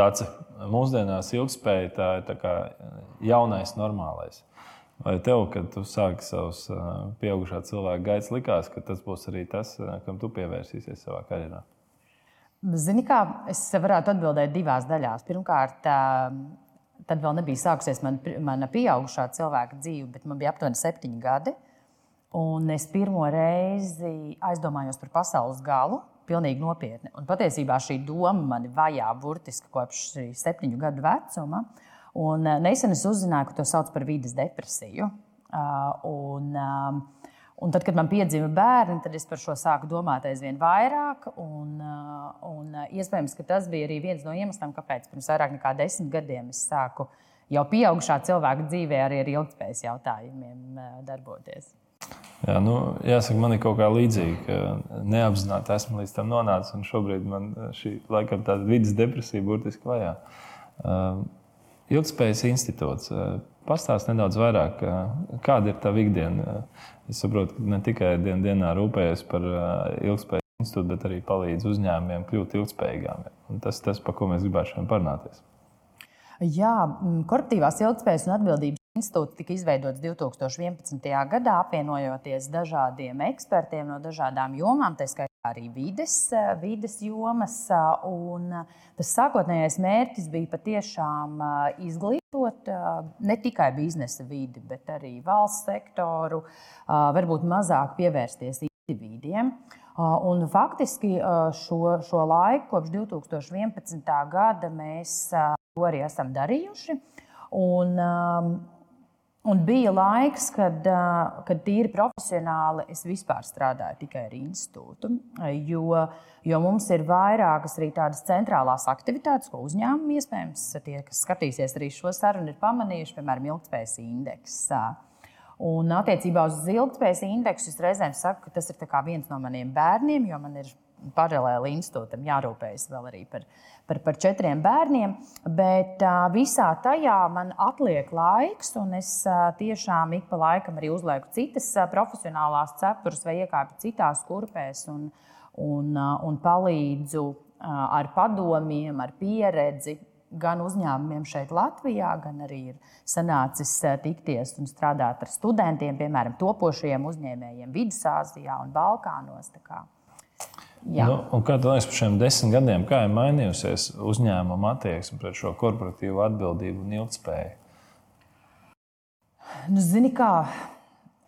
Dace, mūsdienās ilgspēja tā ir tā jaunais normālais. Vai tev, kad tu sāki savus pieaugušā cilvēka gaitas, likās, ka tas būs arī tas, kam tu pievērsīsies savā karjerā? Zini, kā es varētu atbildēt divās daļās. Pirmkārt, tad vēl nebija sākusies man, mana pieaugušā cilvēka dzīve, bet man bija aptuveni septiņi gadi. Un es pirmo reizi aizdomājos par pasaules galu, pilnīgi nopietni. Un patiesībā šī doma mani vajā burtiski kopš septiņu gadu vecuma. Un eh, nesen es uzzināju, ka to sauc par vidas depresiju. Eh, un, eh, un tad, kad man piedzima bērni, tad es par šo sāku domāt aizvien vairāk. Un, un iespējams, ka tas bija arī viens no iemesliem, kāpēc pirms vairāk nekā desmit gadiem es sāku jau pieaugušā cilvēka dzīvē arī ar ilgspējas jautājumiem darboties. Jā, nu, jāsaka, man ir kaut kā līdzīga, neapzināti esmu līdz tam nonācis. Šobrīd man šī laikam tāda vidas depresija burtiski vajā. Uh, Ilgspējas institūts. Eh, pastāst nedaudz vairāk, eh, kāda ir tā ikdiena. Es saprotu, ka ne tikai dien, dienā rūpējas par eh, ilgspējas institūtu, bet arī palīdz uzņēmumiem kļūt ilgspējīgākiem. Tas ir tas, par ko mēs gribētu šodien parunāties. Jā, korporatīvās ilgspējas un atbildības institūts tika izveidots 2011. gadā, apvienojoties dažādiem ekspertiem no dažādām jomām, tā skaitā arī vides, vides jomas. Un tas sākotnējais mērķis bija patiešām izglītot ne tikai biznesa vidi, bet arī valsts sektoru, varbūt mazāk pievērsties individiem. Un faktiski šo, šo laiku, kopš 2011. gada, mēs to arī esam darījuši. Un, Un bija laiks, kad, kad tīri profesionāli es vispār strādāju tikai ar institūtu, jo, jo mums ir vairākas arī tādas centrālās aktivitātes, ko uzņēmumi iespējams tie, kas skatīsies arī šo sarunu, ir pamanījuši, piemēram, ilgspējas indeks. Un attiecībā uz ilgspējas indeksu es reizēm saku, ka tas ir viens no maniem bērniem, jo man ir paralēli institūtam jārūpējas vēl arī par, par, par četriem bērniem. Bet uh, visā tajā man atliek laiks, un es uh, tiešām ik pa laikam arī uzlieku citas uh, profesionālās cepures vai iekāpu citās kurpēs un, un, uh, un palīdzu uh, ar padomiem, ar pieredzi. Gan uzņēmumiem šeit, Latvijā, gan arī ir sanācis tikties un strādāt ar studentiem, piemēram, topošajiem uzņēmējiem Vidusāzijā un Balkānos. Jā. Nu, kā tev liekas, par šiem desmit gadiem, kā ir mainījusies uzņēmuma attieksme pret šo korporatīvo atbildību un ilgspēju? Nu, zini, kā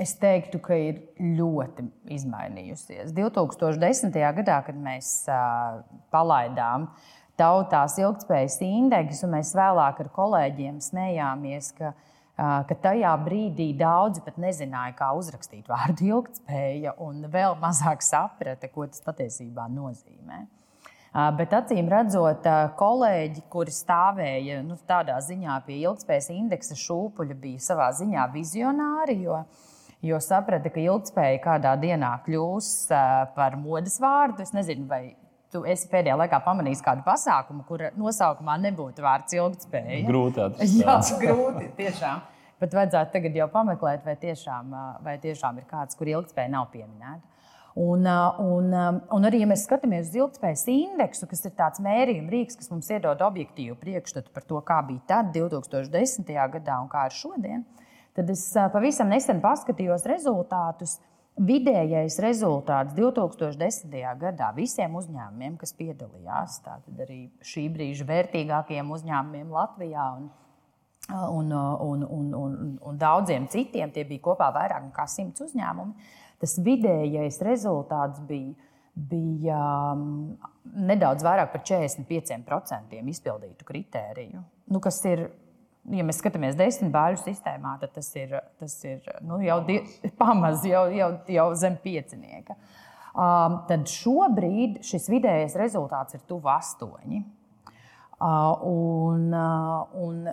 es teiktu, ka ir ļoti izmainījusies. 2010. gadā, kad mēs uh, palaidām tautās ilgspējas indeksu, mēs vēlāk ar kolēģiem smējāmies, ka uh, ka tajā brīdī daudzi pat nezināja, kā uzrakstīt vārdu ilgspēja, un vēl mazāk saprata, ko tas patiesībā nozīmē. Bet acīm redzot, kolēģi, kuri stāvēja nu, tādā ziņā pie ilgspējas indeksa šūpuļa, bija savā ziņā vizionāri, jo, jo saprata, ka ilgspēja kādā dienā kļūs par modes vārdu. Es nezinu, vai tu esi pēdējā laikā pamanījis kādu pasākumu, kur nosaukumā nebūtu vārds ilgspēja. Grūti atrast. Jā, grūti tiešām. Bet vajadzētu tagad jau pameklēt, vai tiešām, vai tiešām ir kāds, kur ilgspēja nav pieminēta. Un, un, un arī, ja mēs skatāmies uz ilgspējas indeksu, kas ir tāds mērījuma rīks, kas mums iedod objektīvu priekšstatu par to, kā bija tad, 2010. gadā un kā ir šodien, tad es pavisam nesen paskatījos rezultātus. Vidējais rezultāts 2010. gadā visiem uzņēmumiem, kas piedalījās, tātad arī šī brīža vērtīgākajiem uzņēmumiem Latvijā un un, un, un, un, un daudziem citiem. Tie bija kopā vairāk nekā simts uzņēmumi. Tas vidējais rezultāts bija, bija um, nedaudz vairāk par 45% izpildītu kritēriju. Nu, kas ir, ja mēs skatāmies desmit bāļu sistēmā, tad tas ir, tas ir nu, jau pamazs, jau, jau, jau zem piecinieka. Um, tad šobrīd šis vidējais rezultāts ir tuvu astoņi. Uh, un, uh, un,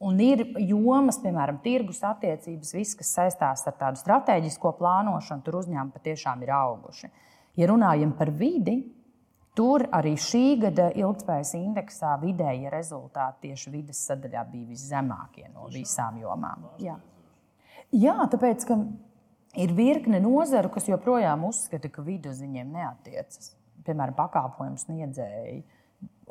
Un ir jomas, piemēram, tirgus attiecības, viss, kas saistās ar tādu strateģisko plānošanu, tur uzņēmumi patiešām ir auguši. Ja runājam par vidi, tur arī šī gada ilgspējas indeksā vidējie rezultāti tieši vidas sadaļā bija viszemākie no visām jomām. Jā, Jā tāpēc, ka ir virkne nozaru, kas joprojām uzskata, ka vidi uz viņiem neatiecas. Piemēram, pakalpojumu sniedzēji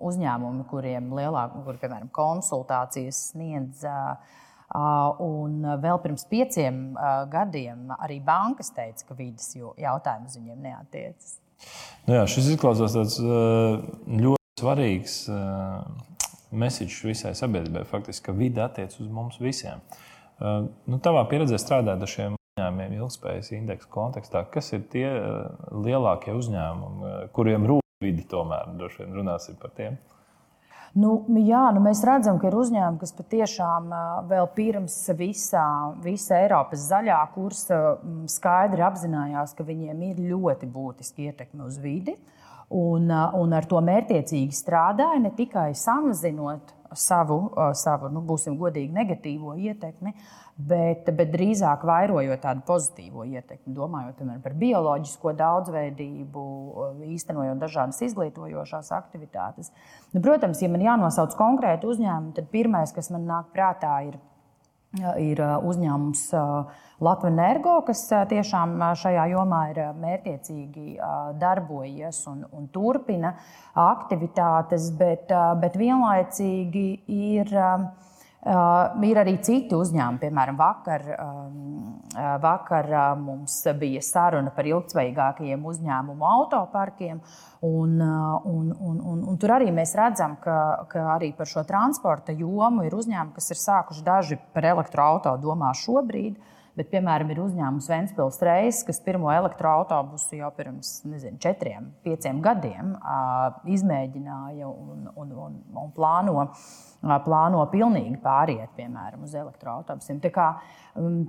uzņēmumi, kuriem lielāk, kur, piemēram, konsultācijas sniedz. Un vēl pirms pieciem gadiem arī bankas teica, ka vidas jautājums viņiem neatiecas. Nu jā, šis izklausās tāds ļoti svarīgs mesiķis visai sabiedrībai. Faktiski, ka vide attiecas uz mums visiem. Nu, tavā pieredzē strādāt ar šiem uzņēmumiem ilgspējas indeksa kontekstā, kas ir tie lielākie uzņēmumi, kuriem rūp vidi tomēr? Droši vien runāsim par tiem. Nu, jā, nu mēs redzam, ka ir uzņēmumi, kas patiešām vēl pirms visā, visa Eiropas zaļā kursa skaidri apzinājās, ka viņiem ir ļoti būtiski ietekme uz vidi. Un, un ar to mērķiecīgi strādāja ne tikai samazinot savu, savu nu, būsim godīgi, negatīvo ietekmi, bet, bet drīzāk vairojot tādu pozitīvo ietekmi, domājot piemēram, par bioloģisko daudzveidību, īstenojot dažādas izglītojošās aktivitātes. Nu, protams, ja man jānosauc konkrēti uzņēmumi, tad pirmais, kas man nāk prātā, ir ir uzņēmums Latvijas Energo, kas tiešām šajā jomā ir mērķiecīgi darbojies un, un turpina aktivitātes, bet, bet vienlaicīgi ir Uh, ir arī citi uzņēmumi, piemēram, vakar, um, vakar uh, mums bija saruna par ilgspējīgākajiem uzņēmumu autoparkiem. Un, uh, un, un, un, un tur arī mēs redzam, ka, ka arī par šo transporta jomu ir uzņēmumi, kas ir sākuši daži par elektroautorātu domā šobrīd. Bet, piemēram, ir uzņēmums Vēnspils Reis, kas pirmo elektroautobusu jau pirms nezinu, četriem, pieciem gadiem izmēģināja un, un, un, un plāno plāno pilnīgi pāriet piemēram, uz elektroautobusiem. Tā kā,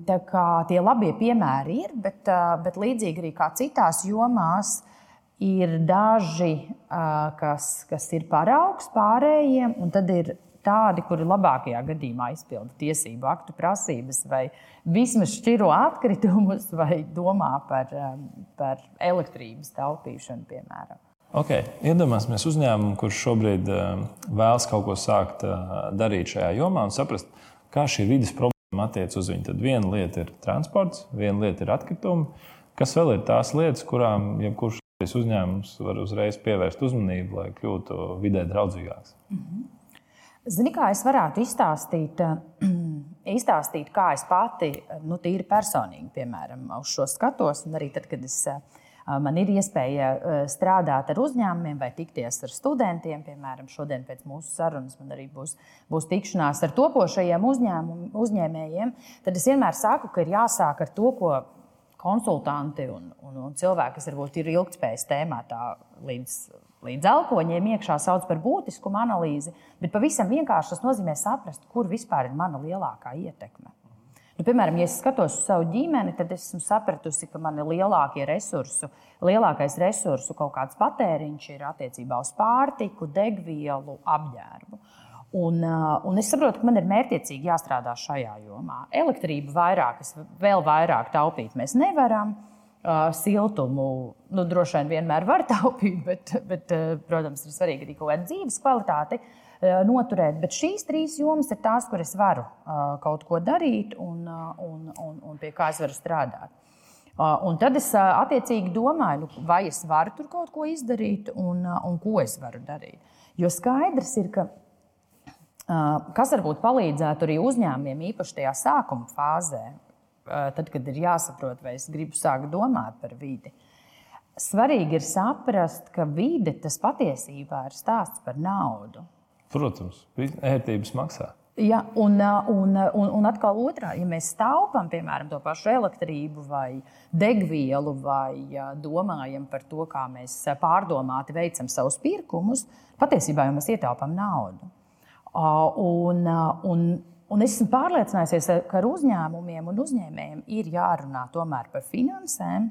tā kā tie labie piemēri ir, bet, bet līdzīgi arī kā citās jomās. Ir daži, kas, kas ir paraugs pārējiem, un tad ir tādi, kuri labākajā gadījumā izpilda tiesību aktu prasības, vai vismaz šķiro atkritumus, vai domā par, par elektrības taupīšanu, piemēram. Okay. Iedomāsimies uzņēmumu, kurš šobrīd uh, vēlas kaut ko sākt uh, darīt šajā jomā un saprast, kā šī vidas problēma attiecas uz viņu. Tad viena lieta ir transports, viena lieta ir atkritumi. Kas vēl ir tās lietas, kurām jebkurš uzņēmums var uzreiz pievērst uzmanību, lai kļūtu vidē draudzīgāks? Mm -hmm. Zini, kā es varētu izstāstīt, izstāstīt kā es pati, nu, tīri personīgi, piemēram, uz šo skatos, un arī tad, kad es man ir iespēja strādāt ar uzņēmumiem vai tikties ar studentiem. Piemēram, šodien pēc mūsu sarunas man arī būs, būs tikšanās ar topošajiem uzņēmējiem. Tad es vienmēr saku, ka ir jāsāk ar to, ko konsultanti un, un, un cilvēki, kas varbūt ir ilgspējas tēmā, līdz, līdz alkoņiem iekšā sauc par būtiskumu analīzi. Bet pavisam vienkārši tas nozīmē saprast, kur vispār ir mana lielākā ietekme. Nu, piemēram, ja es skatos uz savu ģimeni, tad esmu sapratusi, ka man lielākie resursi, lielākais resursu kaut kāds patēriņš ir attiecībā uz pārtiku, degvielu, apģērbu. Un, uh, un es saprotu, ka man ir mērķiecīgi jāstrādā šajā jomā. Elektrību vairāk, vēl vairāk taupīt mēs nevaram. Uh, siltumu nu, droši vien vienmēr var taupīt, bet, bet uh, protams, ir svarīgi arī kaut kāda dzīves kvalitāte. Eh, noturēt. Bet šīs trīs jomas ir tās, kur es varu eh, kaut ko darīt un, eh, un, un, un pie kā es varu strādāt. Un tad es attiecīgi domāju, nu, vai es varu tur kaut ko izdarīt un, un ko es varu darīt. Jo skaidrs ir, ka kas varbūt palīdzētu arī uzņēmumiem, īpaši tajā sākuma fāzē, tad, kad ir jāsaprot, vai es gribu sākt domāt par vidi. Svarīgi ir saprast, ka vide tas patiesībā ir stāsts par naudu. Protams, ērtības maksā. Ja, un, un, un, un atkal otrā, ja mēs taupām piemēram to pašu elektrību vai degvielu, vai domājam par to, kā mēs pārdomāti veicam savus pirkumus, patiesībā jau mēs ietaupām naudu. Un, un, un es esmu pārliecinājusies, ka ar uzņēmumiem un uzņēmējiem ir jārunā tomēr par finansēm.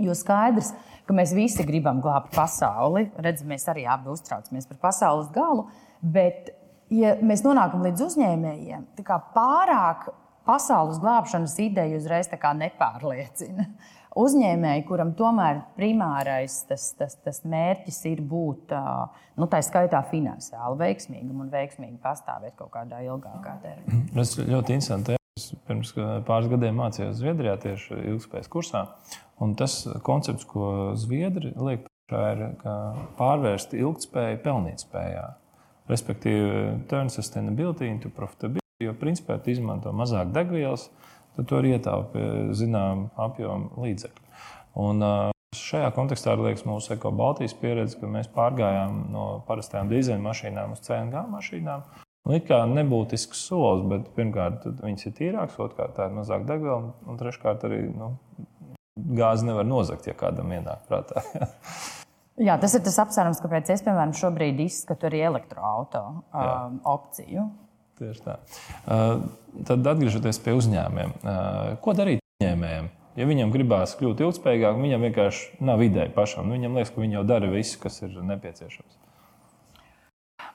Jo skaidrs, ka mēs visi gribam glābt pasauli. Redz, mēs arī abi uztraucamies par pasaules galu. Uh, Bet, ja mēs nonākam līdz uzņēmējiem, tad pārāk pasaules glābšanas ideja uzreiz nepārliecina. Uzņēmēji, kuram tomēr primārais tas, tas, tas mērķis ir būt nu, tā skaitā finansiāli veiksmīgam un veiksmīgi pastāvēt kaut kādā ilgākā termiņā. Tas ļoti interesanti. Es pirms pāris gadiem mācījos Zviedrijā tieši ilgspējas kursā. Tas koncepts, ko Zviedri liek ir pārvērst ilgspēju pelnītspējā. Respektīvi, turn sustainability into profitability, jo principā tu izmanto mazāk degvielas, tad tur ietaupi zinām apjomu līdzekļu. Un, Šajā kontekstā liekas mūsu ekobaltijas pieredze, ka mēs pārgājām no parastajām dīzeļmašīnām uz CNG mašīnām. Un it kā nebūtisks solis, bet pirmkārt, viņas ir tīrākas, otrkārt, tā ir mazāk degviela, un treškārt, arī nu, gāzi nevar nozagt, ja kādam ienāk prātā. Jā, tas ir tas apsvērums, kāpēc es, piemēram, šobrīd izskatu arī elektroautorātu um, opciju. Tieši tā. Uh, tad atgriežoties pie uzņēmumiem, uh, ko darīt uzņēmējiem? Ja viņam gribās kļūt ilgspējīgākam, viņam vienkārši nav ideja pašam. Nu, viņam liekas, ka viņi jau dara visu, kas ir nepieciešams.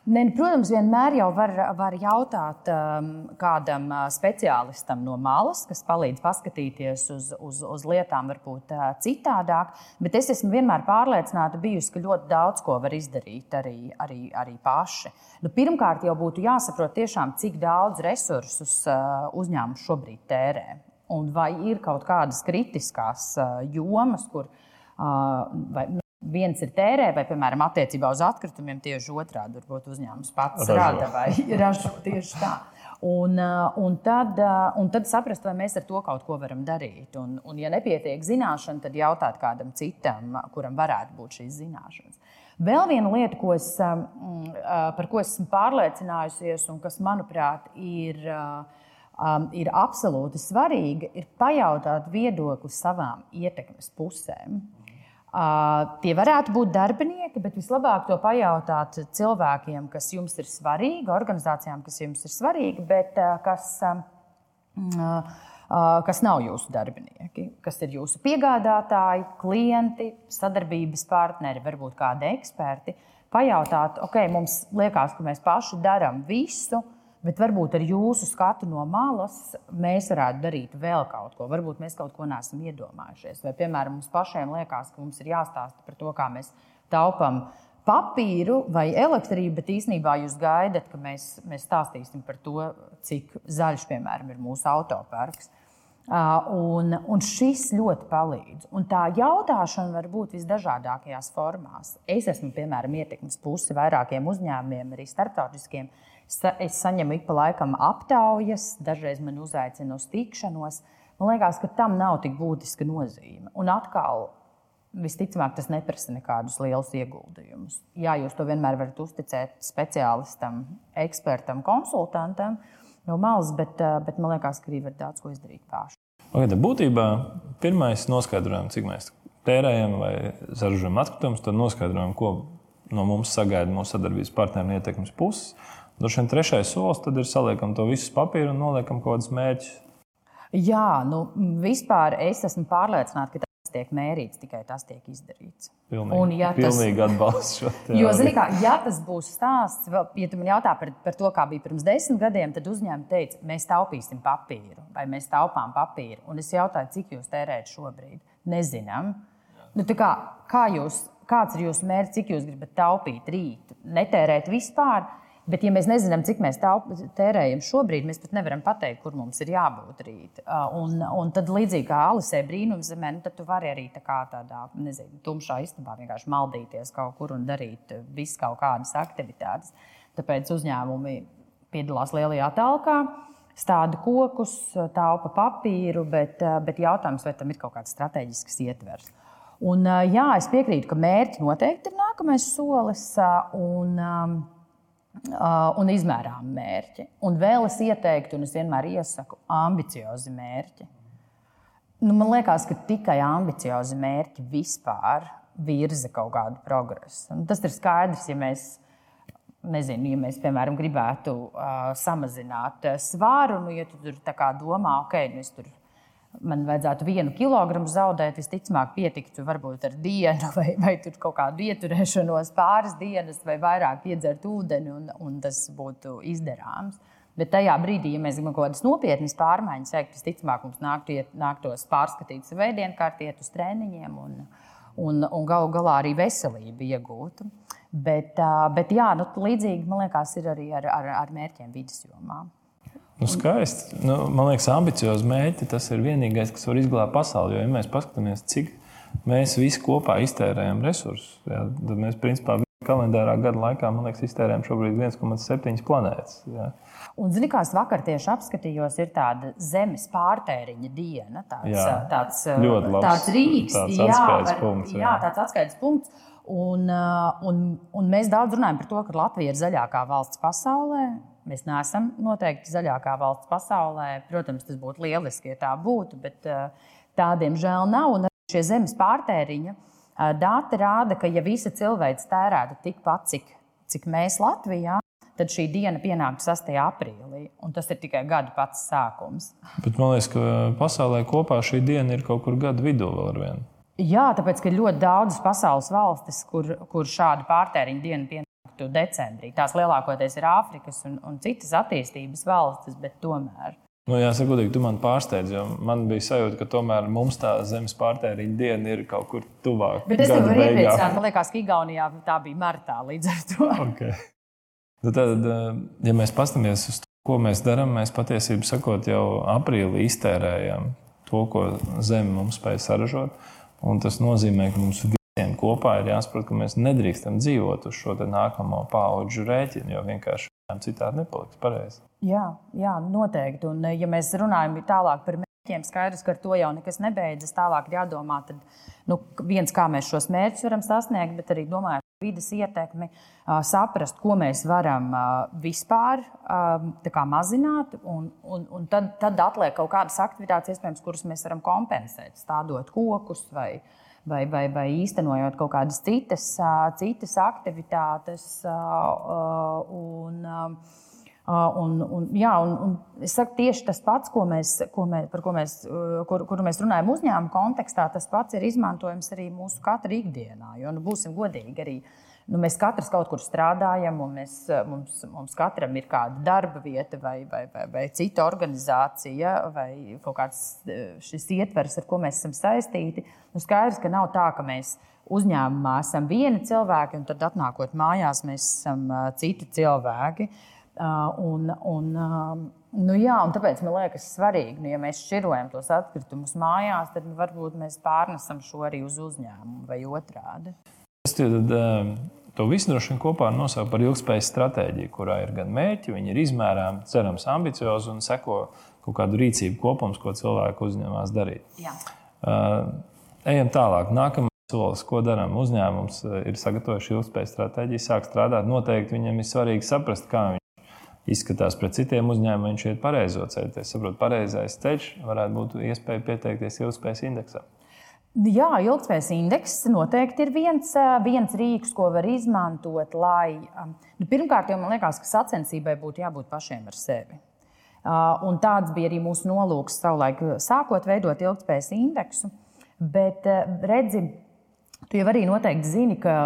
Ne, protams, vienmēr jau var, var jautāt um, kādam uh, speciālistam no malas, kas palīdz paskatīties uz, uz, uz lietām, varbūt uh, citādāk. Bet es esmu vienmēr pārliecināta, bijusi, ka ļoti daudz ko var izdarīt arī, arī, arī paši. Nu, pirmkārt, jau būtu jāsaprot, tiešām, cik daudz resursus uh, uzņēmums šobrīd tērē un vai ir kaut kādas kritiskās jomas, kur vai, nu, viens ir tērē, vai, piemēram, attiecībā uz atkritumiem tieši otrādi. Varbūt uzņēmums pats ražo. rada vai ražo tieši tā. Un, un, tad, un tad saprast, vai mēs ar to kaut ko varam darīt. Un, un ja nepietiek zināšana, tad jautāt kādam citam, kuram varētu būt šīs zināšanas. Vēl viena lieta, ko es, par ko esmu pārliecinājusies, un kas, manuprāt, ir uh, um, ir absolūti svarīga, ir pajautāt viedokli savām ietekmes pusēm. Tie varētu būt darbinieki, bet vislabāk to pajautāt cilvēkiem, kas jums ir svarīgi, organizācijām, kas jums ir svarīgi, bet kas, uh, kas nav jūsu darbinieki, kas ir jūsu piegādātāji, klienti, sadarbības partneri, varbūt kādi eksperti. Pajautāt, ok, mums liekas, ka mēs paši darām visu, uh, Bet varbūt ar jūsu skatu no malas mēs varētu darīt vēl kaut ko. Varbūt mēs kaut ko neesam iedomājušies. Vai, piemēram, mums pašiem liekas, ka mums ir jāstāsta par to, kā mēs taupām papīru vai elektrību, bet īsnībā jūs gaidat, ka mēs, mēs stāstīsim par to, cik zaļš, piemēram, ir mūsu autoparks. Un, un šis ļoti palīdz. Un tā jautāšana var būt visdažādākajās formās. Es esmu, piemēram, ietekmes pusi vairākiem uzņēmumiem, arī starptautiskiem uzņēmumiem Es saņemu ik pa laikam aptaujas, dažreiz man uzaicina uz tikšanos. Man liekas, ka tam nav tik būtiska nozīme. Un atkal, visticamāk, tas neprasa nekādus lielus ieguldījumus. Jā, jūs to vienmēr varat uzticēt speciālistam, ekspertam, konsultantam no malas, bet, eh, bet man liekas, ka arī var daudz ko izdarīt paši. Okay, būtībā pirmais noskaidrojums, cik mēs tērējam vai saražojam atkritumus, tad noskaidrojam, ko no mums sagaida mūsu sadarbības partneru ietekmes puses. Droši vien trešais solis tad ir saliekam to visu papīru un noliekam kaut kādus mērķus. Jā, nu, vispār es esmu pārliecināta, ka tas tiek mērīts, tikai tas tiek izdarīts. Pilnīgi, un, ja pilnīgi tas, atbalstu šo teoriju. Jo, zini, kā, ja tas būs stāsts, ja tu man jautā par, par to, kā bija pirms desmit gadiem, tad uzņēmumi teica, mēs taupīsim papīru vai mēs taupām papīru. Un es jautāju, cik jūs tērējat šobrīd? Nezinām. Nu, kā, kā jūs, kāds ir jūsu mērķis, cik jūs gribat taupīt rīt? Netērēt vispār. Bet, ja mēs nezinām, cik mēs tērējam šobrīd, mēs pat nevaram pateikt, kur mums ir jābūt rīt. Un, un tad, līdzīgi kā Alisē brīnumzemē, nu, tad tu vari arī tā kā tādā nezinu, tumšā istabā vienkārši maldīties kaut kur un darīt visu kaut kādas aktivitātes. Tāpēc uzņēmumi piedalās lielajā telkā. Stāda kokus, taupa papīru, bet, bet jautājums, vai tam ir kaut kāds strateģisks ietvers. Un, jā, es piekrītu, ka mērķi noteikti ir nākamais solis. Un, um, Uh, un izmērām mērķi. Un vēl es ieteiktu, un es vienmēr iesaku, ambiciozi mērķi. Nu, man liekas, ka tikai ambiciozi mērķi vispār virza kaut kādu progresu. Un tas ir skaidrs, ja mēs, nezinu, ja mēs piemēram, gribētu uh, samazināt svāru, nu, ja tu tur domā, ok, nu, es tur man vajadzētu vienu kilogramu zaudēt, visticamāk, pietiktu varbūt ar dienu, vai, vai kaut kādu ieturēšanos pāris dienas, vai vairāk iedzert ūdeni, un, un tas būtu izdarāms. Bet tajā brīdī, ja mēs gribam kaut kādas nopietnas pārmaiņas veikt, visticamāk, mums nāktu, nāktos pārskatīt savu ēdienkārti, iet uz treniņiem un, un, un galu galā arī veselību iegūt. Bet, bet jā, nu, līdzīgi man liekas, ir arī ar, ar, ar mērķiem vidas jomā. Nu, skaisti. Nu, man liekas, ambiciozi mērķi tas ir vienīgais, kas var izglābt pasauli. Jo, ja mēs paskatāmies, cik mēs visi kopā iztērējam resursus. Jā, tad mēs principā kalendārā gada laikā, man liekas, iztērējam šobrīd 1,7 planētas. Jā. Un, zini, kā es vakar tieši apskatījos, ir tāda zemes pārtēriņa diena. Tāds, Jā, tāds, ļoti labs, tāds rīks, tāds jā, atskaites punkts, jā. jā, tāds atskaites punkts. Un, uh, un, un mēs daudz runājam par to, ka Latvija ir zaļākā valsts pasaulē. Mēs neesam noteikti zaļākā valsts pasaulē. Protams, tas būtu lieliski, ja tā būtu, bet uh, tā diemžēl nav. Un šie zemes pārtēriņa uh, dati rāda, ka ja visa cilvēks tērētu tikpat, cik, cik mēs Latvijā, tad šī diena pienāktu 6. aprīlī. Un tas ir tikai gada pats sākums. Bet man liekas, ka pasaulē kopā šī diena ir kaut kur gada vidū vēl ar vienu. Jā, tāpēc ir ļoti daudzas pasaules valstis, kur, kur šāda pārtēriņa diena pienāktu decembrī. Tās lielākoties ir Āfrikas un, un citas attīstības valstis, bet tomēr. Nu, jāsaka, godīgi, tu man pārsteidz, jo man bija sajūta, ka tomēr mums tā zemes pārtēriņa diena ir kaut kur tuvāk. Bet es tev varu iepriecināt, man liekas, ka Igaunijā tā bija martā līdz ar to. Okay. Nu, tad, eh, ja mēs paskatāmies uz to, ko mēs darām, mēs patiesībā sakot, jau aprīlī iztērējam to, ko zeme mums spēja saražot. Un tas nozīmē, ka mums visiem kopā ir jāsaprot, ka mēs nedrīkstam dzīvot uz šo nākamo pauģu rēķinu, jo vienkārši citādi nepaliks pareizi. Jā, jā, noteikti. Un, ja mēs runājam tālāk par mērķiem, skaidrs, ka ar to jau nekas nebeidzas. Tālāk ir jādomā, tad, nu, viens, kā mēs šos mērķus varam sasniegt, bet arī domājot par vidas ietekmi, saprast, ko mēs varam vispār kā mazināt. Un, un, un tad, tad atliek kaut kādas aktivitātes, iespējams, kuras mēs varam kompensēt, stādot kokus vai, vai, vai, vai īstenojot kaut kādas citas, citas aktivitātes. Un, Uh, un, un, jā, un, un es saku, tieši tas pats, ko mēs, ko mēs, par ko mēs, uh, kur, kur mēs runājam uzņēmuma kontekstā, tas pats ir izmantojams arī mūsu katra ikdienā. Jo, nu, būsim godīgi, arī nu, mēs katrs kaut kur strādājam, un mēs, mums, mums katram ir kāda darba vieta, vai, vai, vai, vai cita organizācija, vai kaut kāds uh, šis ietvers, ar ko mēs esam saistīti. Nu, skaidrs, ka nav tā, ka mēs uzņēmumā esam vieni cilvēki, un tad atnākot mājās, mēs esam uh, citi cilvēki. Uh, un, un, nu jā, un tāpēc man liekas, svarīgi, nu, ja mēs šķirojam tos atkritumus mājās, tad varbūt mēs pārnesam šo arī uz uzņēmumu vai otrādi. Es tad, to visu droši vien kopā nosaucu par ilgspējas stratēģiju, kurā ir gan mērķi, viņi ir izmērāmi, cerams, ambiciozi un seko kaut kādu rīcību kopums, ko cilvēku uzņēmās darīt. Jā. Uh, ejam tālāk. Nākamais solis, ko darām. Uzņēmums ir sagatavojuši ilgspējas stratēģiju, sāk strādāt. Noteikti viņam ir svarīgi saprast, kā viņš izskatās pret citiem uzņēmumiem, viņš ir pareizo ceļu. Es saprotu, pareizais ceļš varētu būt iespēja pieteikties ilgspējas indeksam. Jā, ilgspējas indeks noteikti ir viens, viens rīks, ko var izmantot. Lai, nu, pirmkārt, jau man liekas, ka sacensībai būtu jābūt pašiem ar sevi. Un tāds bija arī mūsu nolūks savulaik, sākot veidot ilgspējas indeksu. Bet redzi, tu jau arī noteikti zini, ka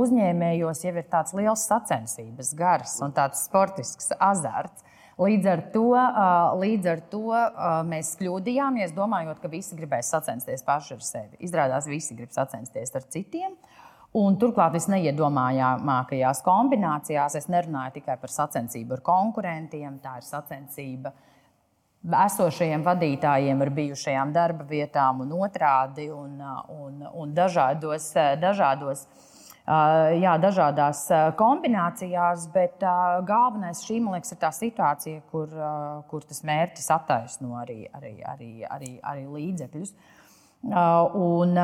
uzņēmējos jau ir tāds liels sacensības gars un tāds sportisks azarts. Līdz ar to, uh, līdz ar to uh, mēs kļūdījāmies, domājot, ka visi gribēs sacensties paši ar sevi. Izrādās, visi grib sacensties ar citiem. Un turklāt visneiedomājamākajās kombinācijās es nerunāju tikai par sacensību ar konkurentiem, tā ir sacensība esošajiem vadītājiem ar bijušajām darba vietām un otrādi, un, un, un dažādos, dažādos, jā, dažādās kombinācijās. Bet galvenais šī, liekas, ir tā situācija, kur, kur tas mērķis attaisno arī, arī, arī, arī, arī līdzekļus. Uh, un,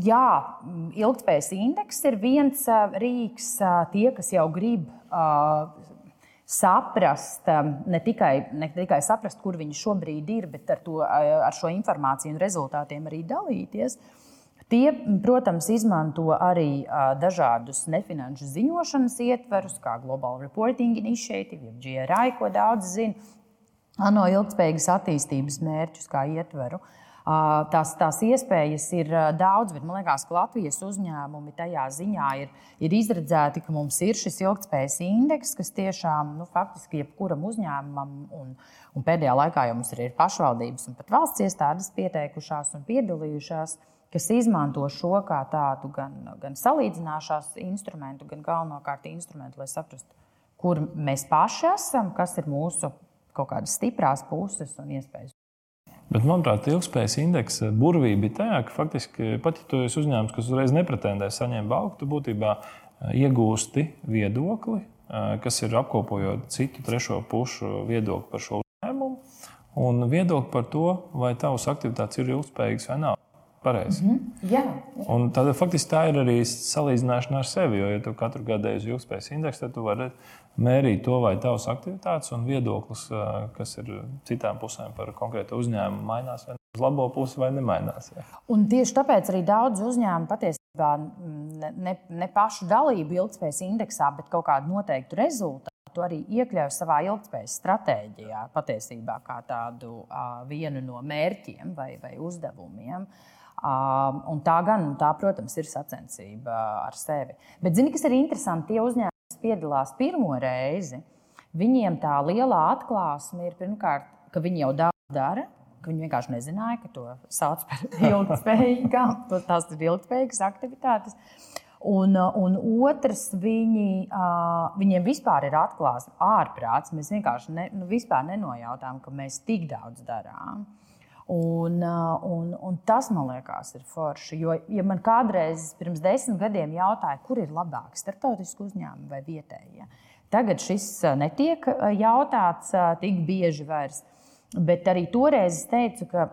jā, ilgspējas indeks ir viens uh, rīks, uh, tie, kas jau grib saprast, ne tikai, ne tikai saprast, kur viņi šobrīd ir, bet ar, to, ar šo informāciju un rezultātiem arī dalīties. Tie, protams, izmanto arī dažādus nefinanšu ziņošanas ietverus, kā Global Reporting Initiative, jeb GRI, ko daudz zina, ANO ilgspējīgas attīstības mērķus kā ietveru. Uh, Tās, tās iespējas ir daudz, bet man liekas, ka Latvijas uzņēmumi tajā ziņā ir, ir izredzēti, ka mums ir šis ilgspējas indeks, kas tiešām nu, faktiski jebkuram uzņēmumam, un, un pēdējā laikā jau mums ir pašvaldības un pat valsts iestādes pieteikušās un piedalījušās, kas izmanto šo kā tādu gan, gan salīdzināšanās instrumentu, gan galvenokārt instrumentu, lai saprastu, kur mēs paši esam, kas ir mūsu kaut kādas stiprās puses un iespējas. Bet, manuprāt, ilgspējas indeksa burvība bija tajā, ka faktiski pat ja tu esi uzņēmums, kas uzreiz nepretendē saņemt balvu, tu būtībā iegūsti viedokli, kas ir apkopojot citu trešo pušu viedokli par šo uzņēmumu un viedokli par to, vai tavas aktivitātes ir ilgspējīgas vai nav. Pareizi. Mm -hmm. jā. Un tad faktiski tā ir arī salīdzināšana ar sevi. Jo, ja tu katru gadu ej uz ilgspējas indeksu, tad tu vari mērīt to, vai tavs aktivitātes un viedoklis, kas ir citām pusēm par konkrētu uzņēmumu, mainās vai uz labo pusi vai nemainās. Jā. Un tieši tāpēc arī daudz uzņēmumu patiesībā ne, ne, ne pašu dalību ilgspējas indeksā, bet kaut kādu noteiktu rezultātu. To arī iekļauj savā ilgspējas stratēģijā, patiesībā kā tādu uh, vienu no mērķiem vai, vai uzdevumiem. Uh, Un tā gan, tā, protams, ir sacensība ar sevi. Bet, zini, kas ir interesanti, tie uzņēmumi, kas piedalās pirmo reizi, viņiem tā lielā atklāsme ir pirmkārt, ka viņi jau daudz dara. Viņi vienkārši nezināja, ka to sauc par ilgspējīgām, tās ir ilgspējīgas aktivitātes. Un, un otrs, viņi, viņiem vispār ir atklāts ārprāts. Mēs vienkārši ne, nu, nenojautām, ka mēs tik daudz darām. Uh, un, un tas man liekas, ir forši. Jo, ja man kādreiz pirms desmit gadiem jautāja, kur ir labāk, starptautiski uzņēmumi vai vietējie, tagad šis uh, netiek uh, jautāts tik bieži vairs. Bet arī toreiz es teicu, ka,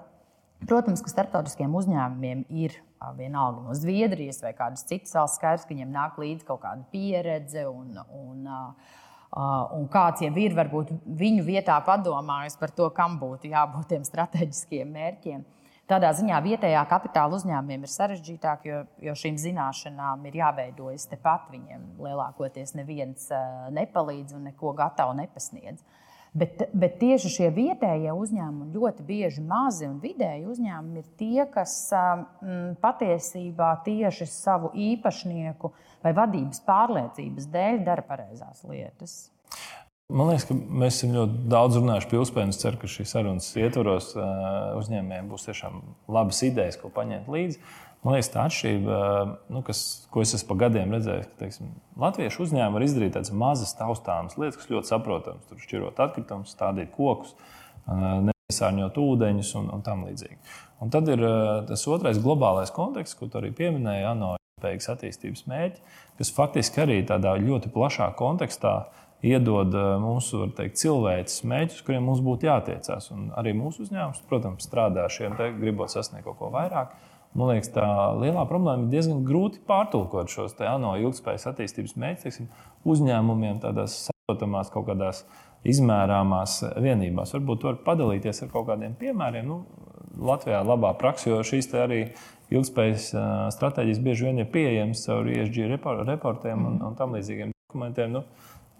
protams, ka starptautiskiem uzņēmumiem ir vienalga no Zviedrijas vai kādas citas valsts skaidrs, ka viņiem nāk līdzi kaut kāda pieredze un, un uh, un kāds jau ir varbūt viņu vietā padomājis par to, kam būtu jābūt tiem strateģiskiem mērķiem. Tādā ziņā vietējā kapitāla uzņēmumiem ir sarežģītāk, jo, jo šīm zināšanām ir jāveidojas tepat. Viņiem lielākoties neviens nepalīdz un neko gatavu nepasniedz. Bet, bet tieši šie vietējie uzņēmumi, ļoti bieži mazi un vidēji uzņēmumi, ir tie, kas m, patiesībā tieši savu īpašnieku vai vadības pārliecības dēļ dara pareizās lietas. Man liekas, ka mēs esam ļoti daudz runājuši par ilgspēju. Es ceru, ka šīs sarunas ietvaros uzņēmējiem būs tiešām labas idejas, ko paņemt līdzi. Man liekas, tā atšķirība, nu, kas, ko es esmu gadiem redzējis, ka teiksim, latviešu uzņēmumi var izdarīt tādas mazas taustāmas lietas, kas ļoti saprotamas. Tur šķirot atkritumus, stādīt kokus, nesārņot ūdeņus un, un tam līdzīgi. Un tad ir tas otrais globālais konteksts, ko tu arī pieminēji, ANO ilgspējīgas attīstības mērķi, kas faktiski arī tādā ļoti plašā kontekstā iedod mūsu teikt, cilvēces mērķus, kuriem mums būtu jātiecās. Un arī mūsu uzņēmums, protams, strādā ar šiem te, gribot sasniegt kaut ko vairāk. Man liekas, tā lielā problēma ir diezgan grūti pārtulkot šos ANO ilgspējas attīstības mērķus uzņēmumiem tādās saprotamās kaut kādās izmērāmās vienībās. Varbūt var padalīties ar kaut kādiem piemēriem. Nu, Latvijā ir labā praksa, jo šīs arī ilgspējas stratēģijas bieži vien ir pieejamas caur ESG reportiem un, un tam līdzīgiem dokumentiem. Nu,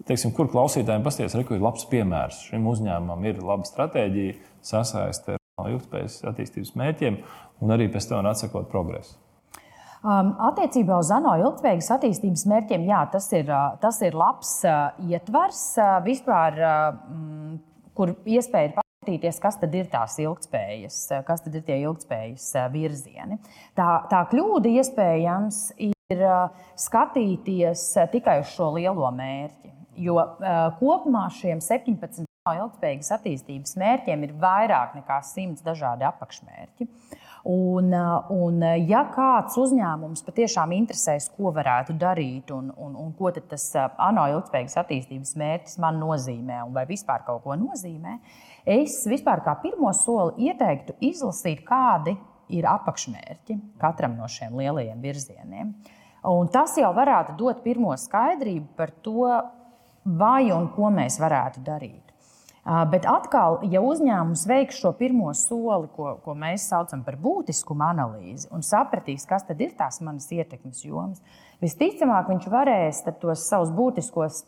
teiksim, kur klausītājiem pasties, ka ir labs piemērs šim uzņēmumam, ir laba stratēģija, sasaiste ilgspējas attīstības mērķiem un arī pēc tam atsakot progresu. Um, attiecībā uz ANO ilgspējīgas attīstības mērķiem, jā, tas ir, uh, tas ir labs uh, ietvers uh, vispār, uh, kur iespēja ir paskatīties, kas tad ir tās ilgspējas, uh, kas tad ir tie ilgspējas uh, virzieni. Tā, tā kļūda iespējams ir skatīties tikai uz šo lielo mērķi. Jo kopumā šiem 17 ilgspējīgas attīstības mērķiem ir vairāk nekā 100 dažādi apakšmērķi. Un, uh, un, uh, ja kāds uzņēmums patiešām interesēs, ko varētu darīt un, un, un ko tas uh, ANO ilgspējīgas attīstības mērķis man nozīmē, un vai vispār kaut ko nozīmē, es vispār kā pirmo soli ieteiktu izlasīt, kādi ir apakšmērķi katram no šiem lielajiem virzieniem. Un tas jau varētu dot pirmo skaidrību par to, vai un ko mēs varētu darīt. Bet atkal, ja uzņēmums veiks šo pirmo soli, ko, ko mēs saucam par būtiskumu analīzi, un sapratīs, kas tad ir tās manas ietekmes jomas, visticamāk, viņš varēs tos savus būtiskos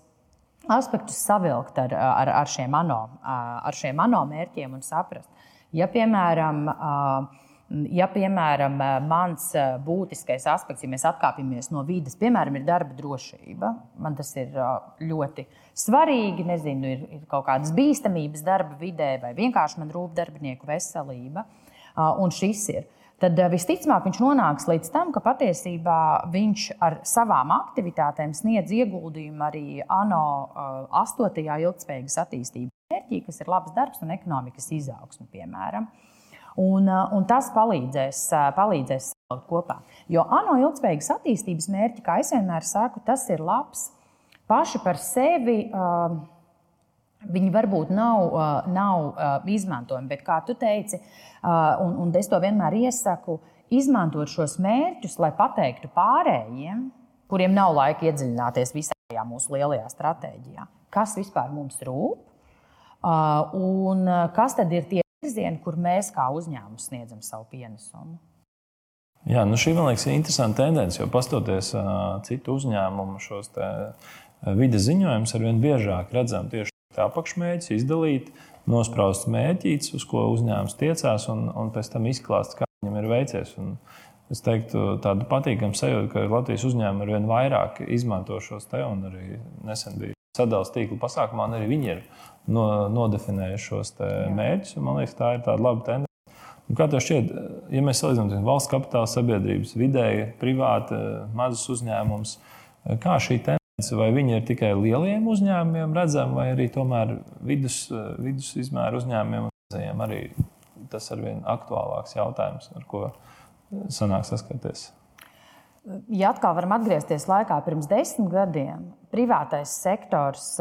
aspektus savilkt ar, ar, ar, šiem, ANO, ar šiem ANO mērķiem un saprast. Ja, piemēram, ja, piemēram, mans būtiskais aspekts, ja mēs atkāpjamies no vidas, piemēram, ir darba drošība, man tas ir ļoti svarīgi svarīgi, nezinu, ir, ir kaut kādas bīstamības darba vidē, vai vienkārši man rūp darbinieku veselība. Un šis ir. Tad visticamāk viņš nonāks līdz tam, ka patiesībā viņš ar savām aktivitātēm sniedz ieguldījumu arī ANO 8. ilgspējīgas attīstības mērķī, kas ir labs darbs un ekonomikas izaugsme, piemēram. Un, un tas palīdzēs, palīdzēs salikt kopā. Jo ANO ilgspējīgas attīstības mērķi, kā es vienmēr saku, tas ir labs. Paši par sevi uh, viņi varbūt nav, nav izmantojami, bet kā tu teici, un, un es to vienmēr iesaku, izmantot šos mērķus, lai pateiktu pārējiem, kuriem nav laika iedziļināties visā mūsu lielajā stratēģijā, kas vispār mums rūp un kas tad ir tie virzieni, kur mēs kā uzņēmums sniedzam savu pienesumu. Jā, nu šī man liekas ir interesanta tendence, jo pastoties uh, citu uzņēmumu šos te, uh, vides ziņojumus, arvien biežāk redzam tieši apakšmērķus, izdalīt, nospraust mērķītus, uz ko uzņēmums tiecās, un, un pēc tam izklāst, kā viņam ir veicies. Un es teiktu, tādu patīkamu sajūtu, ka Latvijas uzņēmumi arvien vairāk izmanto šos te, un arī nesen bija sadalījuma tīkla pasākumā, un arī viņi ir no, nodefinējuši šos mērķus. Man liekas, tā ir tāda laba tendence. Un kā tev šķiet, ja mēs salīdzinām valsts kapitāla sabiedrības, vidēji, privāti, mazus uzņēmumus, kā šī tendence, vai viņi ir tikai lieliem uzņēmumiem redzama, vai arī tomēr vidus, vidus izmēru uzņēmumiem arī tas ir viens aktuālāks jautājums, ar ko sanāk saskarties? Ja atkal varam atgriezties laikā pirms desmit gadiem, privātais sektors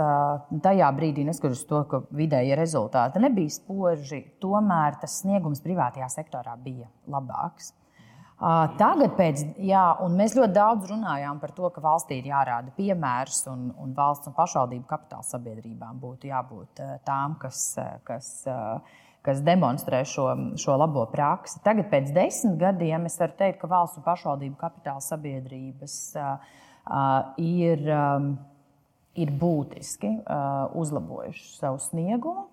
tajā brīdī, neskatoties to, ka vidēji rezultāti nebija spoži, tomēr tas sniegums privātajā sektorā bija labāks. Tagad, pēc, jā, mēs ļoti daudz runājām par to, ka valstī ir jārāda piemērs, un, un valsts un pašvaldību kapitāla sabiedrībām būtu jābūt tām, kas, kas kas demonstrē šo, šo labo praksi. Tagad, pēc desmit gadiem, es varu teikt, ka valsts un pašvaldību kapitāla sabiedrības uh, ir, um, ir būtiski uh, uzlabojušas savu sniegumu.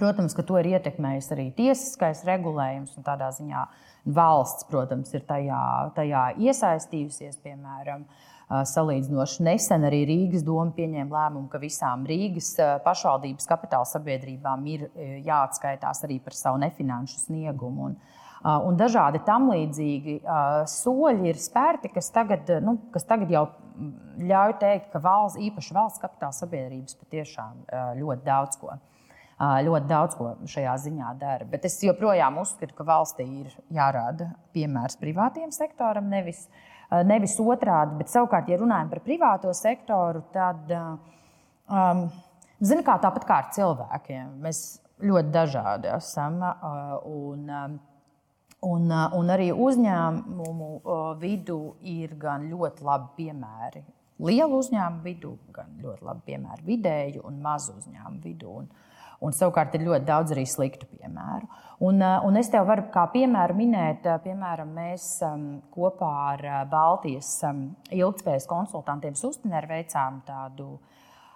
Protams, ka to ir ietekmējis arī tiesiskais regulējums, un tādā ziņā valsts, protams, ir tajā, tajā iesaistījusies, piemēram, uh, Salīdzinoši nesen arī Rīgas doma pieņēma lēmumu, ka visām Rīgas pašvaldības kapitāla sabiedrībām ir jāatskaitās arī par savu nefinanšu sniegumu. Un, un dažādi tam līdzīgi soļi ir spērti, kas tagad, nu, kas tagad jau ļauj teikt, ka valsts, īpaši valsts kapitāla sabiedrības patiešām ļoti daudz ko ļoti daudz ko šajā ziņā dara. Bet es joprojām uzskatu, ka valstī ir jārāda piemērs privātiem sektoram, nevis nevis otrādi. Bet savukārt, ja runājam par privāto sektoru, tad um, zini, kā tāpat kā ar cilvēkiem. Mēs ļoti dažādi esam. Uh, un, un, un arī uzņēmumu vidū ir gan ļoti labi piemēri. Lielu uzņēmumu vidū, gan ļoti labi piemēri vidēju un mazu uzņēmumu vidū. Un, Un savukārt ir ļoti daudz arī sliktu piemēru. Un, eh, un es tev varu kā piemēru minēt, eh, piemēram, mēs um, kopā ar eh, Baltijas um, ilgspējas konsultantiem Sustineru veicām tādu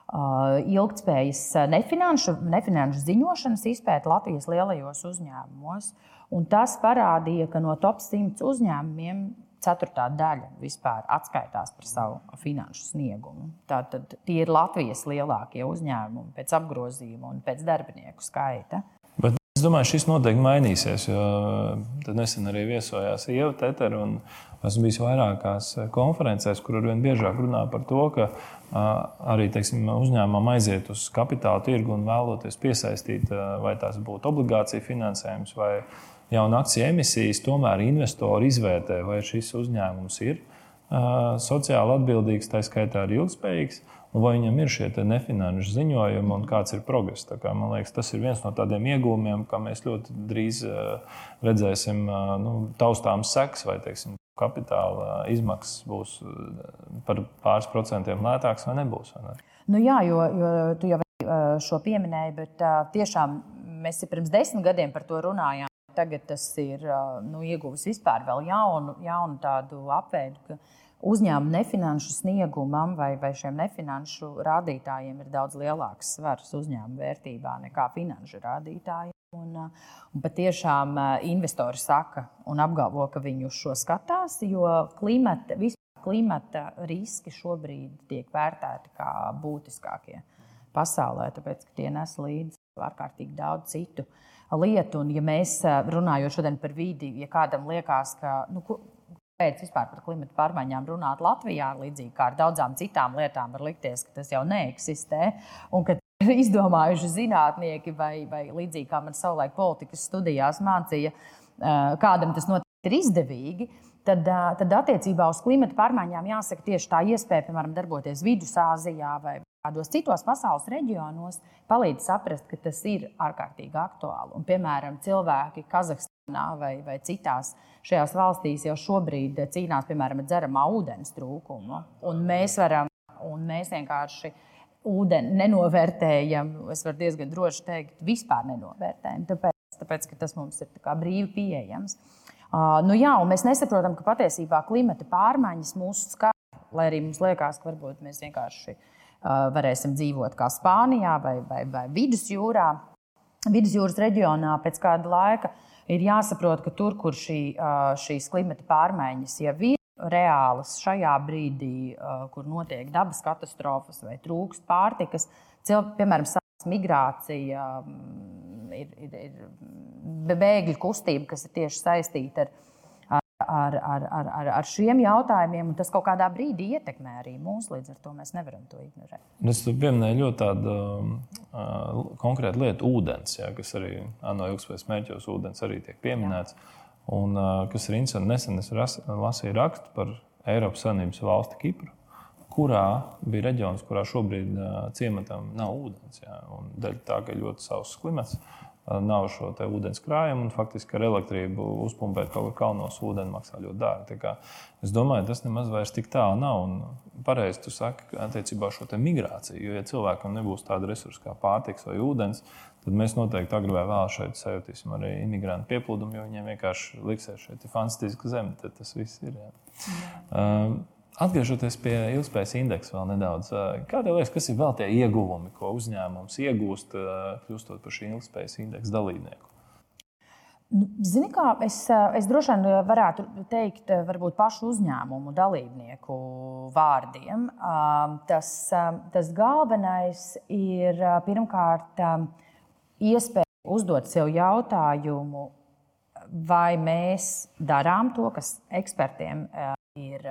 ilgspējas nefinanšu, nefinanšu ziņošanas izpēti Latvijas lielajos uzņēmumos. Un tas parādīja, ka no top 100 uzņēmumiem ceturtā daļa vispār atskaitās par savu finanšu sniegumu. Tātad tie ir Latvijas lielākie uzņēmumi pēc apgrozījuma un pēc darbinieku skaita. Bet es domāju, šis noteikti mainīsies. Tad nesen arī viesojās Ieva Tetera. Esmu bijis vairākās konferencēs, kur arvien biežāk runā par to, ka arī teiksim, uzņēmumam aiziet uz kapitāla tirgu un vēloties piesaistīt, vai tās būtu obligācija finansējums vai jaunu akciju emisijas, tomēr investori izvērtē, vai šis uzņēmums ir sociāli atbildīgs, tā skaitā arī ilgspējīgs, un vai viņam ir šie nefinanšu ziņojumi un kāds ir progress. Kā, man liekas, tas ir viens no tādiem iegūmiem, ka mēs ļoti drīz redzēsim nu, taustāms seks vai teiksim, kapitāla izmaksas būs par pāris procentiem lētākas vai nebūs. Vai ne? Nu jā, jo, jo tu jau šo pieminēji, bet tiešām mēs pirms desmit gadiem par to runājām tagad tas ir nu, ieguvis vispār vēl jaunu, jaunu tādu apveidu, ka uzņēmuma nefinanšu sniegumam vai, vai šiem nefinanšu rādītājiem ir daudz lielāks svars uzņēmuma vērtībā nekā finanšu rādītājiem. Un, un patiešām investori saka un apgalvo, ka viņi uz šo skatās, jo klimata, klimata riski šobrīd tiek vērtēti kā būtiskākie pasaulē, tāpēc ka tie nes līdzi ārkārtīgi daudz citu uh, lietu. Un, ja mēs runājam šodien par vidi, ja kādam liekas, ka nu, kāpēc vispār par klimatu pārmaiņām runāt Latvijā, līdzīgi kā ar daudzām citām lietām, var likties, ka tas jau neeksistē un ka izdomājuši zinātnieki, vai, vai līdzīgi kā man savulaik politikas studijās mācīja, kādam tas noteikti ir izdevīgi. Tad, tad attiecībā uz klimata pārmaiņām jāsaka tieši tā iespēja, piemēram, darboties Vidusāzijā vai kādos citos pasaules reģionos, palīdz saprast, ka tas ir ārkārtīgi aktuāli. Un, piemēram, cilvēki Kazahstānā vai, vai citās šajās valstīs jau šobrīd cīnās piemēram, ar dzeramā ūdens trūkumu. Un mēs varam, un mēs vienkārši ūdeni nenovērtējam, es varu diezgan droši teikt, vispār nenovērtējam, tāpēc, tāpēc ka tas mums ir brīvi pieejams. Uh, nu jā, mēs nesaprotam, ka patiesībā klimata pārmaiņas mūsu skar, lai arī mums liekas, ka varbūt mēs vienkārši varēsim dzīvot kā Spānijā vai, vai, vai Vidusjūrā. Vidusjūras reģionā pēc kāda laika ir jāsaprot, ka tur, kur šī, šīs klimata pārmaiņas jau ir reālas šajā brīdī, kur notiek dabas katastrofas vai trūkst pārtikas, cilvēki, piemēram, migrācija, ir, ir, ir bēgļu kustība, kas ir tieši saistīta ar, ar, ar, ar, ar, ar šiem jautājumiem. Tas kaut kādā brīdī ietekmē arī mūs, līdz ar to mēs nevaram to ignorēt. Es pieminēju ļoti tādu uh, konkrētu lietu, ūdens, jā, kas arī no ilgspējas mērķos ūdens arī tiek pieminēts. Jā. Un, kas ir interesanti, nesen es lasīju rakstu par Eiropas Savienības valsti Kipru, kurā bija reģions, kurā šobrīd ciematam nav ūdens. Dēļ tā, ka ļoti sauss klimats, nav šo ūdens krājumu, un faktiski ar elektrību uzpumpēt kaut kur kalnos ūdeni maksā ļoti dārgi. Es domāju, tas nemaz vairs tik tālu nav. Un pareizi tu saki attiecībā uz šo migrāciju, jo ja cilvēkam nebūs tāda resursa kā pārtiks vai ūdens, tad mēs noteikti agrāk vai vēlāk šeit sajutīsim arī imigrantu pieplūdumu, jo viņiem vienkārši liksies šeit fantastiska zeme. Tas viss ir. Jā. Jā. Um, Atgriežoties pie ilgspējas indeksa vēl nedaudz, kāda liekas, kas ir vēl tie ieguvumi, ko uzņēmums iegūst, kļūstot par šī ilgspējas indeksa dalībnieku? Nu, zini, kā es, es droši vien varētu teikt, varbūt pašu uzņēmumu dalībnieku vārdiem. Tas, tas galvenais ir pirmkārt iespēja uzdot sev jautājumu, vai mēs darām to, kas ekspertiem ir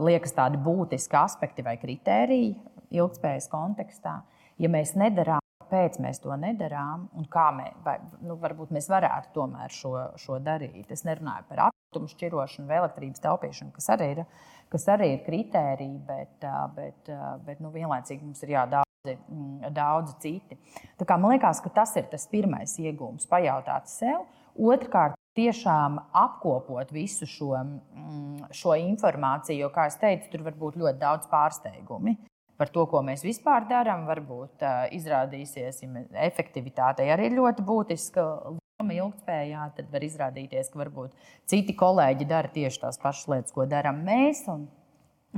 liekas tādi būtiski aspekti vai kritēriji ilgspējas kontekstā. Ja mēs nedarām, kāpēc mēs to nedarām un kā mēs, vai, nu, varbūt mēs varētu tomēr šo, šo darīt. Es nerunāju par atkritumu šķirošanu vai elektrības taupīšanu, kas arī ir, kas arī ir kritēriji, bet, bet, bet nu, vienlaicīgi mums ir jādara mm, daudzi citi. Kā man liekas, ka tas ir tas pirmais iegūms, pajautāt sev. Otrkārt, tiešām apkopot visu šo, mm, šo informāciju, jo, kā jau teicu, tur var būt ļoti daudz pārsteigumi. Par to, ko mēs vispār darām, varbūt uh, izrādīsies, ja efektivitātei arī ļoti būtiska loma ilgspējā. Tad var izrādīties, ka varbūt citi kolēģi dara tieši tās pašas lietas, ko darām mēs. Un,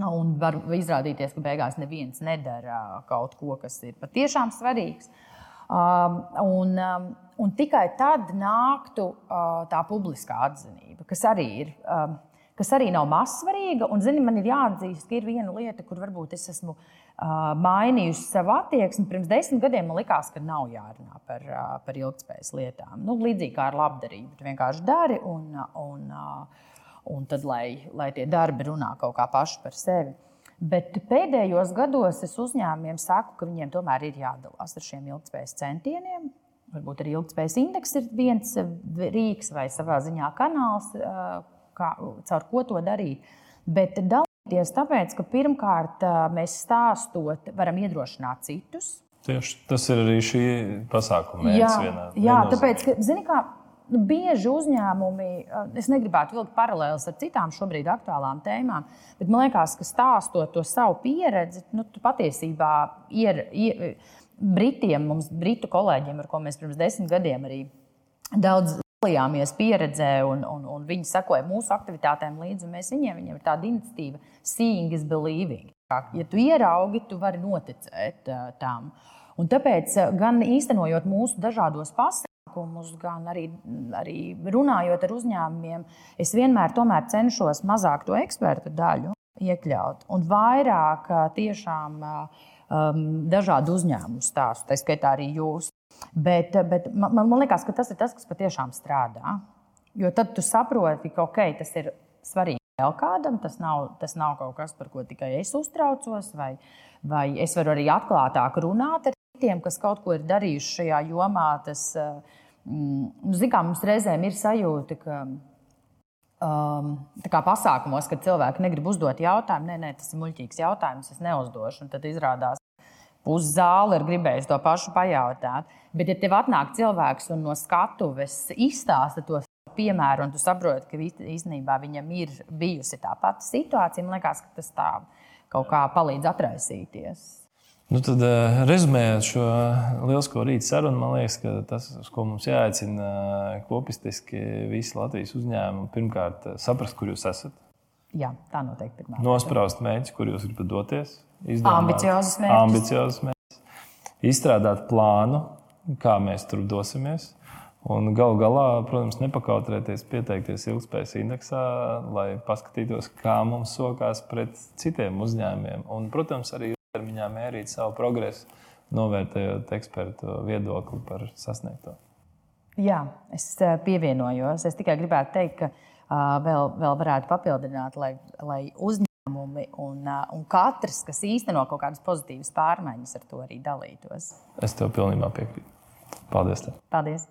un var izrādīties, ka beigās neviens nedara kaut ko, kas ir patiešām svarīgs. Um, un, um, un tikai tad nāktu uh, tā publiskā atzinība, kas arī ir. Um, kas arī nav mazsvarīga. Un, zini, man ir jāatzīst, ka ir viena lieta, kur varbūt es esmu uh, mainījusi savu attieksmi. Pirms desmit gadiem man likās, ka nav jārunā par, uh, par ilgspējas lietām. Nu, līdzīgi kā ar labdarību. Tu vienkārši dari, un, un, uh, un tad, lai, lai tie darbi runā kaut kā paši par sevi. Bet pēdējos gados es uzņēmumiem saku, ka viņiem tomēr ir jādalās ar šiem ilgspējas centieniem. Varbūt arī ilgspējas indeks ir viens rīks vai savā ziņā kanāls, kā, caur ko to darīt. Bet dalīties tāpēc, ka pirmkārt mēs stāstot, varam iedrošināt citus. Tieši tas ir arī šī pasākuma mērķis. Jā, vienā, jā tāpēc, ka, zini, kā bieži uzņēmumi, es negribētu vilkt paralēlus ar citām šobrīd aktuālām tēmām, bet man liekas, ka stāstot to savu pieredzi, nu, patiesībā ir, ir Britiem, mums britu kolēģiem, ar ko mēs pirms desmit gadiem arī daudz dalījāmies pieredzē, un, un, un viņi sekoja mūsu aktivitātēm līdzi. Mēs viņiem, viņiem ir tāda iniciatīva, seeing is believing. Ja tu ieraugi, tu vari noticēt uh, tam. Un tāpēc, gan īstenojot mūsu dažādos pasākumus, pasākumus, gan arī, arī runājot ar uzņēmumiem, es vienmēr cenšos mazāk to ekspertu daļu iekļaut un vairāk tiešām um, dažādu uzņēmumu stāstu, tā skaitā arī jūs. Bet, bet man, man liekas, ka tas ir tas, kas patiešām strādā. Jo tad tu saproti, ka okay, tas ir svarīgi vēl kādam, tas nav, tas nav kaut kas, par ko tikai es uztraucos, vai, vai es varu arī atklātāk runāt ar citiem, kas kaut ko ir darījuši šajā jomā. Tas, mm, nu, Zinām, mums reizēm ir sajūta, ka um, pasākumos, kad cilvēki negrib uzdot jautājumu, nē, nē, tas ir muļķīgs jautājums, es neuzdošu. Tad izrādās, Pusi zāle ir gribējusi to pašu pajautāt. Bet, ja tev atnāk cilvēks un no skatuves izstāsta to piemēru, un tu saproti, ka īstenībā viņam ir bijusi tā pati situācija, man liekas, ka tas tā kaut kā palīdz atraisīties. Nu tad, eh, rezumējot šo lielisko rītu sarunu, man liekas, ka tas, uz ko mums jāaicina eh, kopistiski visi Latvijas uzņēmumi, pirmkārt, eh, saprast, kur jūs esat. Jā, tā noteikti ir. Nospraust mērķus, kur jūs gribat doties. Ambiciozus mērķus. Ambiciozus mērķus. Izstrādāt plānu, kā mēs tur dosimies. Un galu galā, protams, nepakautrēties, pieteikties ilgspējas indeksā, lai paskatītos, kā mums sokās pret citiem uzņēmumiem. Un, protams, arī ilgtermiņā mērīt savu progresu, novērtējot ekspertu viedokli par sasniegto. Jā, es eh, pievienojos. Es tikai gribētu teikt, ka vēl, vēl varētu papildināt, lai, lai uzņēmumi un, un katrs, kas īsteno kaut kādas pozitīvas pārmaiņas, ar to arī dalītos. Es tev pilnībā piekrītu. Paldies! Tev. Paldies!